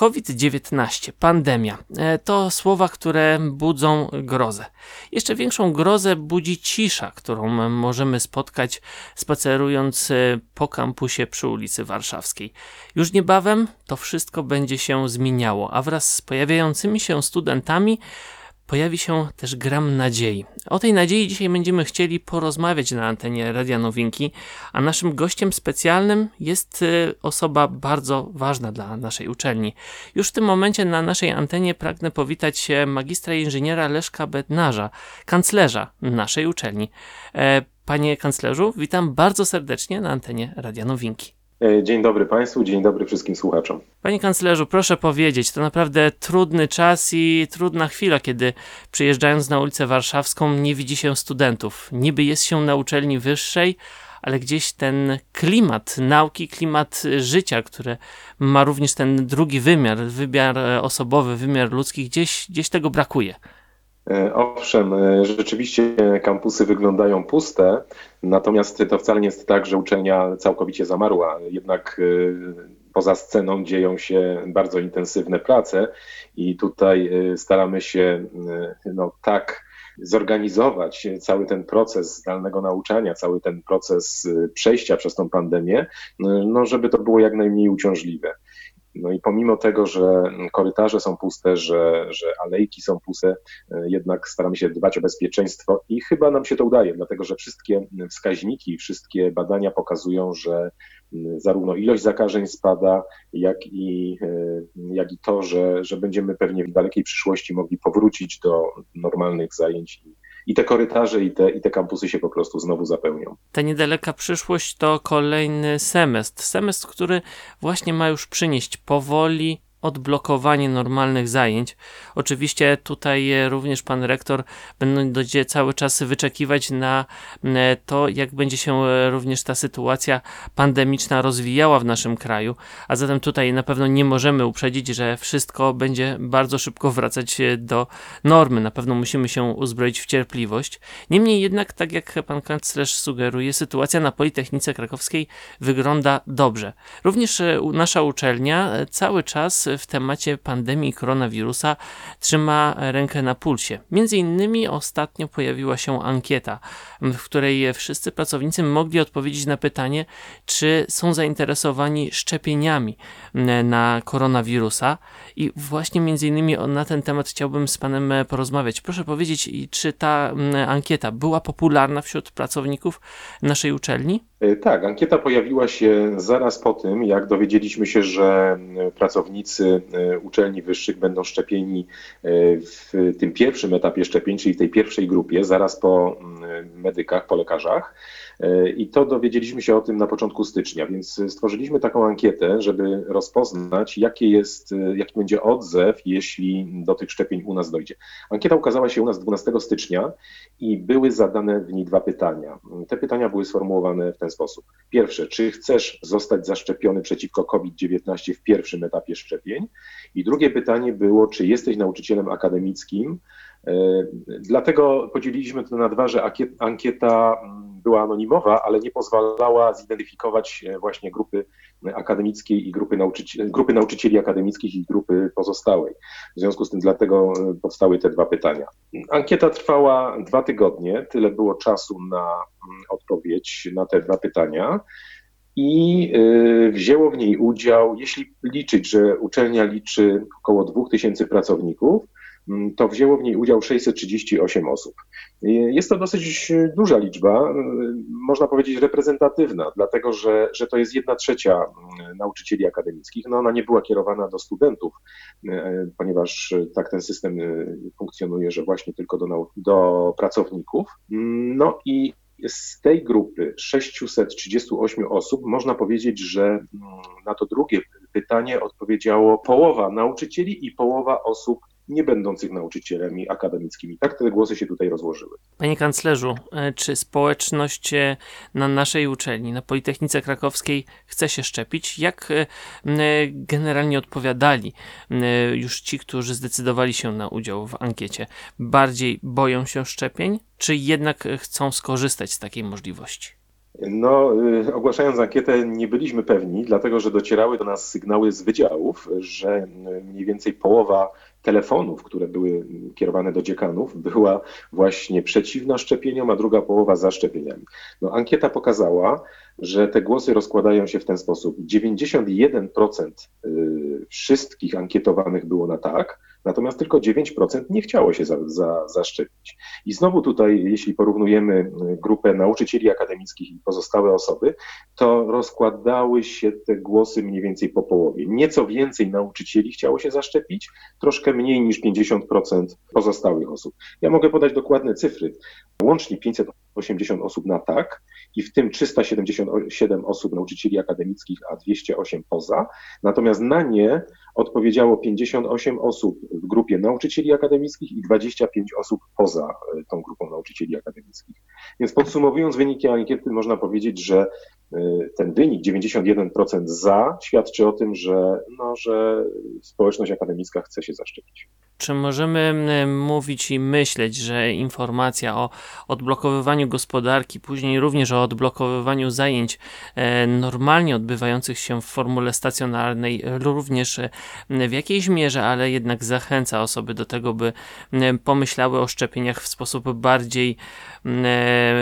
COVID-19, pandemia e, to słowa, które budzą grozę. Jeszcze większą grozę budzi cisza, którą możemy spotkać spacerując e, po kampusie przy ulicy Warszawskiej. Już niebawem to wszystko będzie się zmieniało, a wraz z pojawiającymi się studentami pojawi się też gram nadziei. O tej nadziei dzisiaj będziemy chcieli porozmawiać na antenie Radia Nowinki, a naszym gościem specjalnym jest y, osoba bardzo ważna dla naszej uczelni. Już w tym momencie na naszej antenie pragnę powitać magistra inżyniera Leszka Bednarza, kanclerza naszej uczelni. E, panie kanclerzu, witam bardzo serdecznie na antenie Radia Nowinki. E, dzień dobry Państwu, dzień dobry wszystkim słuchaczom. Panie kanclerzu, proszę powiedzieć, to naprawdę trudny czas i trudna chwila, kiedy przyjeżdżając na ulicę Warszawską nie widzi się studentów. Niby jest się na uczelni wyższej, ale gdzieś ten klimat nauki, klimat życia, które ma również ten drugi wymiar, wymiar osobowy, wymiar ludzki, gdzieś, gdzieś tego brakuje. E, owszem, e, rzeczywiście kampusy wyglądają puste, natomiast to wcale nie jest tak, że uczelnia całkowicie zamarła. Jednak e, poza sceną dzieją się bardzo intensywne prace i tutaj staramy się no, tak zorganizować cały ten proces zdalnego nauczania, cały ten proces przejścia przez tą pandemię, no, żeby to było jak najmniej uciążliwe. No i pomimo tego, że korytarze są puste, że, że alejki są puste, e, jednak staramy się dbać o bezpieczeństwo i chyba nam się to udaje, dlatego że wszystkie wskaźniki, wszystkie badania pokazują, że zarówno ilość zakażeń spada, jak i, e, jak i to, że, że będziemy pewnie w dalekiej przyszłości mogli powrócić do normalnych zajęć i i te korytarze i te, i te kampusy się po prostu znowu zapełnią. Ta niedaleka przyszłość to kolejny semestr. Semestr, który właśnie ma już przynieść powoli odblokowanie normalnych zajęć. Oczywiście tutaj e, również pan rektor będzie cały czas wyczekiwać na e, to, jak będzie się e, również ta sytuacja pandemiczna rozwijała w naszym kraju, a zatem tutaj na pewno nie możemy uprzedzić, że wszystko będzie bardzo szybko wracać do normy. Na pewno musimy się uzbroić w cierpliwość. Niemniej jednak, tak jak pan kanclerz sugeruje, sytuacja na Politechnice Krakowskiej wygląda dobrze. Również nasza uczelnia cały czas w temacie pandemii koronawirusa trzyma rękę na pulsie. Między innymi ostatnio pojawiła się ankieta, w której wszyscy pracownicy mogli odpowiedzieć na pytanie, czy są zainteresowani szczepieniami na koronawirusa i właśnie między innymi na ten temat chciałbym z panem porozmawiać. Proszę powiedzieć, czy ta ankieta była popularna wśród pracowników naszej uczelni? E, tak, ankieta pojawiła się zaraz po tym, jak dowiedzieliśmy się, że pracownicy e, uczelni wyższych będą szczepieni e, w tym pierwszym etapie szczepień, czyli tej pierwszej grupie, zaraz po medykach, po lekarzach. I to dowiedzieliśmy się o tym na początku stycznia, więc stworzyliśmy taką ankietę, żeby rozpoznać, jaki jest, jaki będzie odzew, jeśli do tych szczepień u nas dojdzie. Ankieta ukazała się u nas 12 stycznia i były zadane w niej dwa pytania. Te pytania były sformułowane w ten sposób. Pierwsze, czy chcesz zostać zaszczepiony przeciwko COVID-19 w pierwszym etapie szczepień? I drugie pytanie było, czy jesteś nauczycielem akademickim? E, dlatego podzieliliśmy to na dwa, że ankieta była anonimowa, ale nie pozwalała zidentyfikować e, właśnie grupy akademickiej i grupy, nauczycieli, grupy nauczycieli akademickich i grupy pozostałej. W związku z tym dlatego e, powstały te dwa pytania. Ankieta trwała dwa tygodnie, tyle było czasu na mm, odpowiedź na te dwa pytania. I e, wzięło w niej udział, jeśli liczyć, że uczelnia liczy około 2000 pracowników, to wzięło w niej udział 638 osób. Jest to dosyć duża liczba, mm, można powiedzieć reprezentatywna, dlatego że, że to jest jedna trzecia mm, nauczycieli akademickich. No ona nie była kierowana do studentów, e, ponieważ tak ten system e, funkcjonuje, że właśnie tylko do, do pracowników. No i z tej grupy 638 osób można powiedzieć, że na to drugie pytanie odpowiedziało połowa nauczycieli i połowa osób nie będących nauczycielami akademickimi. Tak te głosy się tutaj rozłożyły. Panie kanclerzu, e, czy społeczność e, na naszej uczelni, na Politechnice Krakowskiej chce się szczepić? Jak e, generalnie odpowiadali już ci, którzy zdecydowali się na udział w ankiecie? Bardziej boją się szczepień, czy jednak chcą skorzystać z takiej możliwości? No, ogłaszając ankietę, nie byliśmy pewni, dlatego że docierały do nas sygnały z wydziałów, że mniej więcej połowa telefonów, które były kierowane do dziekanów, była właśnie przeciwna szczepieniom, a druga połowa za szczepieniami. No, ankieta pokazała, że te głosy rozkładają się w ten sposób. 91% y, wszystkich ankietowanych było na tak, natomiast tylko 9% nie chciało się za, za, zaszczepić. I znowu tutaj, jeśli porównujemy y, grupę nauczycieli akademickich i pozostałe osoby, to rozkładały się te głosy mniej więcej po połowie. Nieco więcej nauczycieli chciało się zaszczepić, troszkę mniej niż 50% pozostałych osób. Ja mogę podać dokładne cyfry. Łącznie 580 osób na tak i w tym 377 osób nauczycieli akademickich, a 208 poza. Natomiast na nie odpowiedziało 58 osób w grupie nauczycieli akademickich i 25 osób poza e, tą grupą nauczycieli akademickich. Więc podsumowując wyniki ankiety, można powiedzieć, że e, ten wynik 91% za świadczy o tym, że, no, że społeczność akademicka chce się zaszczepić. Czy możemy mówić i myśleć, że informacja o odblokowywaniu gospodarki, później również o odblokowywaniu zajęć e, normalnie odbywających się w formule stacjonarnej, również e, w jakiejś mierze, ale jednak zachęca osoby do tego, by pomyślały o szczepieniach w sposób bardziej e,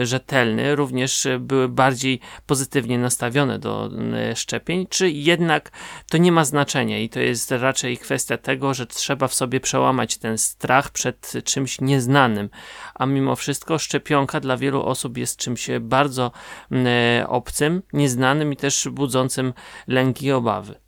rzetelny, również były bardziej pozytywnie nastawione do szczepień, czy jednak to nie ma znaczenia i to jest raczej kwestia tego, że trzeba w sobie przełamać ten strach przed czymś nieznanym, a mimo wszystko szczepionka dla wielu osób jest czymś bardzo mm, e, obcym, nieznanym i też budzącym lęki i obawy.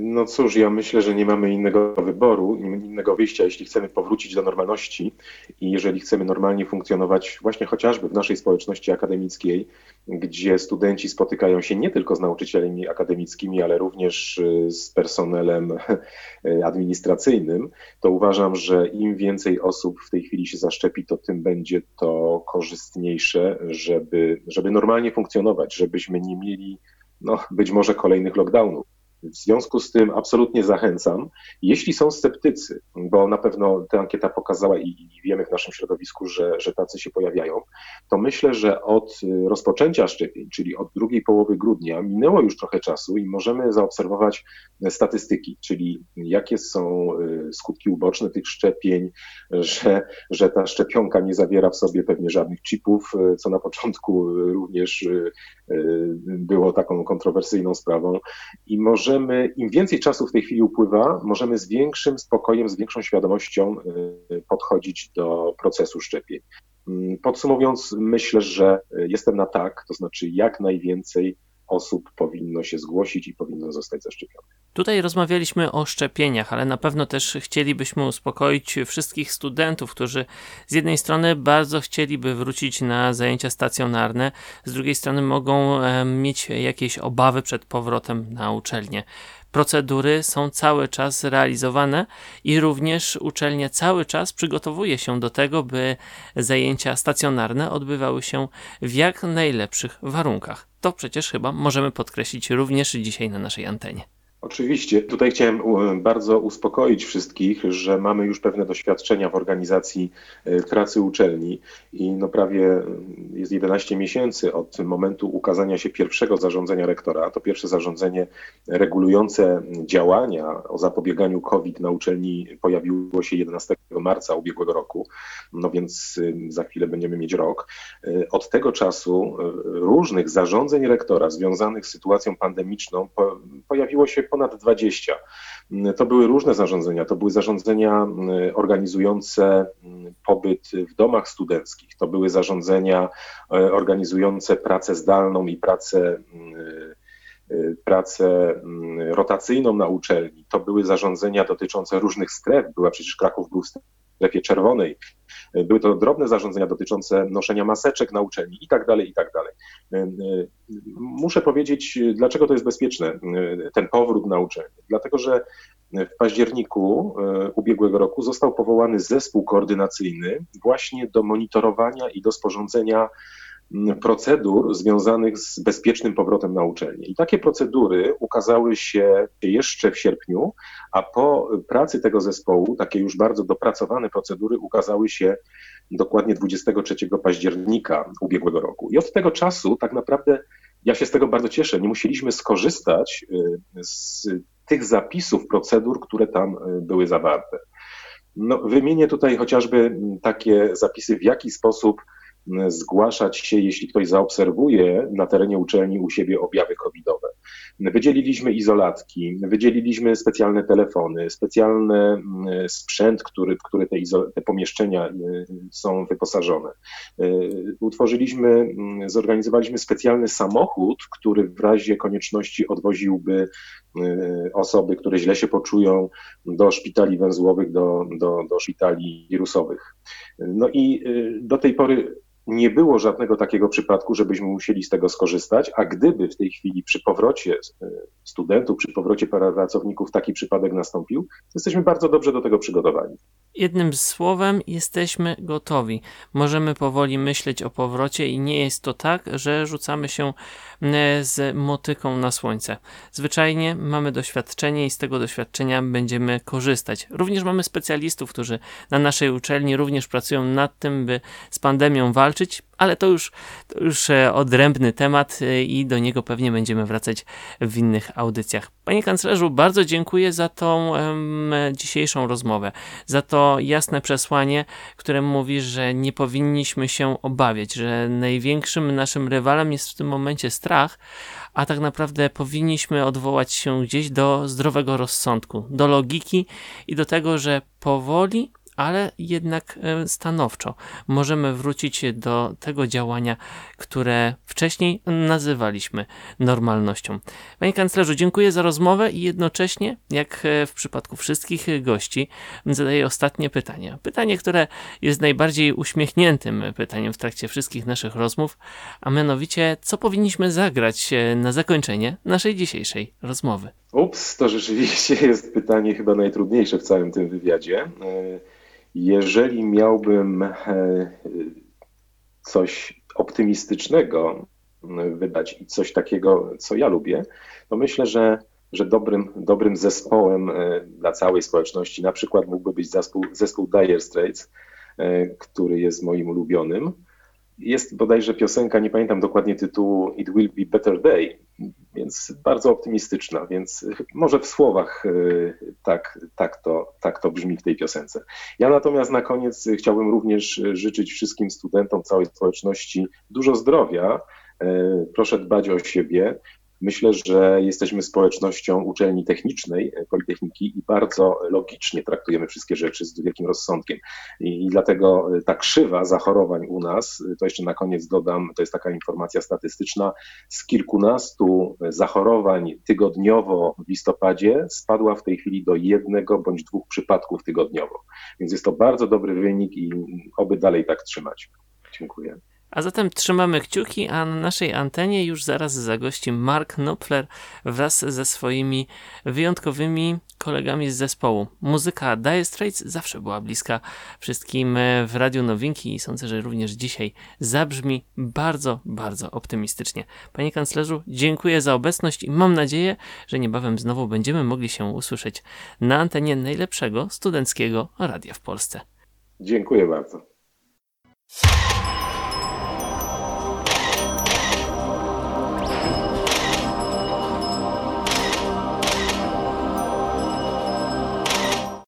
No cóż, ja myślę, że nie mamy innego wyboru, innego wyjścia, jeśli chcemy powrócić do normalności i jeżeli chcemy normalnie funkcjonować właśnie chociażby w naszej społeczności akademickiej, gdzie studenci spotykają się nie tylko z nauczycielami akademickimi, ale również y, z personelem administracyjnym, to uważam, że im więcej osób w tej chwili się zaszczepi, to tym będzie to korzystniejsze, żeby, żeby normalnie funkcjonować, żebyśmy nie mieli no, być może kolejnych lockdownów. W związku z tym absolutnie zachęcam. Jeśli są sceptycy, bo na pewno ta ankieta pokazała i, wiemy w naszym środowisku, że, że tacy się pojawiają, to myślę, że od rozpoczęcia szczepień, czyli od drugiej połowy grudnia, minęło już trochę czasu i możemy zaobserwować statystyki, czyli jakie są y, skutki uboczne tych szczepień, że, że ta szczepionka nie zawiera w sobie pewnie żadnych chipów, y, co na początku również y, było taką kontrowersyjną sprawą i może możemy, im więcej czasu w tej chwili upływa, możemy z większym spokojem, z większą świadomością y, podchodzić do procesu szczepień. Mm, podsumowując, myślę, że jestem na tak, to znaczy jak najwięcej osób powinno się zgłosić i powinno zostać zaszczepione. Tutaj rozmawialiśmy o szczepieniach, ale na pewno też chcielibyśmy uspokoić wszystkich studentów, którzy z jednej strony bardzo chcieliby wrócić na zajęcia stacjonarne, z drugiej strony mogą mieć jakieś obawy przed powrotem na uczelnię procedury są cały czas realizowane i również uczelnia cały czas przygotowuje się do tego, by zajęcia stacjonarne odbywały się w jak najlepszych warunkach. To przecież chyba możemy podkreślić również dzisiaj na naszej antenie. Oczywiście. Tutaj chciałem bardzo uspokoić wszystkich, że mamy już pewne doświadczenia w organizacji e, pracy uczelni i no prawie e, jest 11 miesięcy od momentu ukazania się pierwszego zarządzenia rektora. To pierwsze zarządzenie regulujące działania o zapobieganiu COVID na uczelni pojawiło się 11 marca ubiegłego roku, no więc e, za chwilę będziemy mieć rok. Od tego czasu różnych zarządzeń rektora związanych z sytuacją pandemiczną pojawiło się ponad 20. To były różne zarządzenia. To były zarządzenia mm, organizujące mm, pobyt w domach studenckich, to były zarządzenia e, organizujące pracę zdalną i pracę pracę rotacyjną na uczelni. To były zarządzenia dotyczące różnych stref. Była przecież Kraków był strefie czerwonej. Były to drobne zarządzenia dotyczące noszenia maseczek na uczelni i tak dalej, i tak dalej. Muszę powiedzieć, dlaczego to jest bezpieczne, ten powrót na uczelnię. Dlatego, że w październiku e, ubiegłego roku został powołany zespół koordynacyjny właśnie do monitorowania i do sporządzenia procedur związanych z bezpiecznym powrotem na uczelnię. I takie procedury ukazały się jeszcze w sierpniu, a po pracy tego zespołu, takie już bardzo dopracowane procedury ukazały się dokładnie 23 października ubiegłego roku. I od tego czasu tak naprawdę ja się z tego bardzo cieszę. Nie musieliśmy skorzystać z tych zapisów, procedur, które tam były zawarte. No, wymienię tutaj chociażby takie zapisy, w jaki sposób zgłaszać się, jeśli ktoś zaobserwuje na terenie uczelni u siebie objawy covidowe. Wydzieliliśmy izolatki, wydzieliliśmy specjalne telefony, specjalny mm, sprzęt, który, w który te, te pomieszczenia y, są wyposażone. Y, utworzyliśmy, mm, zorganizowaliśmy specjalny samochód, który w razie konieczności odwoziłby y, osoby, które źle się poczują do szpitali węzłowych, do, do, do szpitali wirusowych. No i do tej pory nie było żadnego takiego przypadku, żebyśmy musieli z tego skorzystać, a gdyby w tej chwili przy powrocie e, studentów, przy powrocie pracowników taki przypadek nastąpił, jesteśmy bardzo dobrze do tego przygotowani. Jednym słowem, jesteśmy gotowi. Możemy powoli myśleć o powrocie i nie jest to tak, że rzucamy się z motyką na słońce. Zwyczajnie mamy doświadczenie i z tego doświadczenia będziemy korzystać. Również mamy specjalistów, którzy na naszej uczelni również pracują nad tym, by z pandemią walczyć, ale to już, to już e, odrębny temat e, i do niego pewnie będziemy wracać w innych audycjach. Panie kanclerzu, bardzo dziękuję za tą um, dzisiejszą rozmowę, za to jasne przesłanie, które mówi, że nie powinniśmy się obawiać, że największym naszym rywalem jest w tym momencie strach, a tak naprawdę powinniśmy odwołać się gdzieś do zdrowego rozsądku, do logiki i do tego, że powoli ale jednak e, stanowczo możemy wrócić do tego działania, które wcześniej nazywaliśmy normalnością. Panie kanclerzu, dziękuję za rozmowę i jednocześnie, jak e, w przypadku wszystkich gości, zadaję ostatnie pytanie. Pytanie, które jest najbardziej uśmiechniętym pytaniem w trakcie wszystkich naszych rozmów, a mianowicie, co powinniśmy zagrać e, na zakończenie naszej dzisiejszej rozmowy? Ups, to rzeczywiście jest pytanie chyba najtrudniejsze w całym tym wywiadzie. Jeżeli miałbym e, coś optymistycznego wydać i coś takiego, co ja lubię, to myślę, że, że dobrym, dobrym zespołem e, dla całej społeczności na przykład mógłby być zespół, zespół Dire Straits, e, który jest moim ulubionym. Jest bodajże piosenka, nie pamiętam dokładnie tytułu, It Will Be Better Day, więc bardzo optymistyczna, więc może w słowach y, tak, tak, to, tak to brzmi w tej piosence. Ja natomiast na koniec chciałbym również życzyć wszystkim studentom, całej społeczności dużo zdrowia. Y, proszę dbać o siebie, Myślę, że jesteśmy społecznością uczelni technicznej, e, Politechniki i bardzo logicznie traktujemy wszystkie rzeczy z wielkim rozsądkiem. I, dlatego e, ta krzywa zachorowań u nas, e, to jeszcze na koniec dodam, to jest taka informacja statystyczna, z kilkunastu zachorowań tygodniowo w listopadzie spadła w tej chwili do jednego bądź dwóch przypadków tygodniowo. Więc jest to bardzo dobry wynik i oby dalej tak trzymać. Dziękuję. A zatem trzymamy kciuki, a na naszej antenie już zaraz zagości Mark Knopfler wraz ze swoimi wyjątkowymi kolegami z zespołu. Muzyka Dire Straits zawsze była bliska wszystkim w Radiu Nowinki i sądzę, że również dzisiaj zabrzmi bardzo, bardzo optymistycznie. Panie kanclerzu, dziękuję za obecność i mam nadzieję, że niebawem znowu będziemy mogli się usłyszeć na antenie najlepszego studenckiego radia w Polsce. Dziękuję bardzo.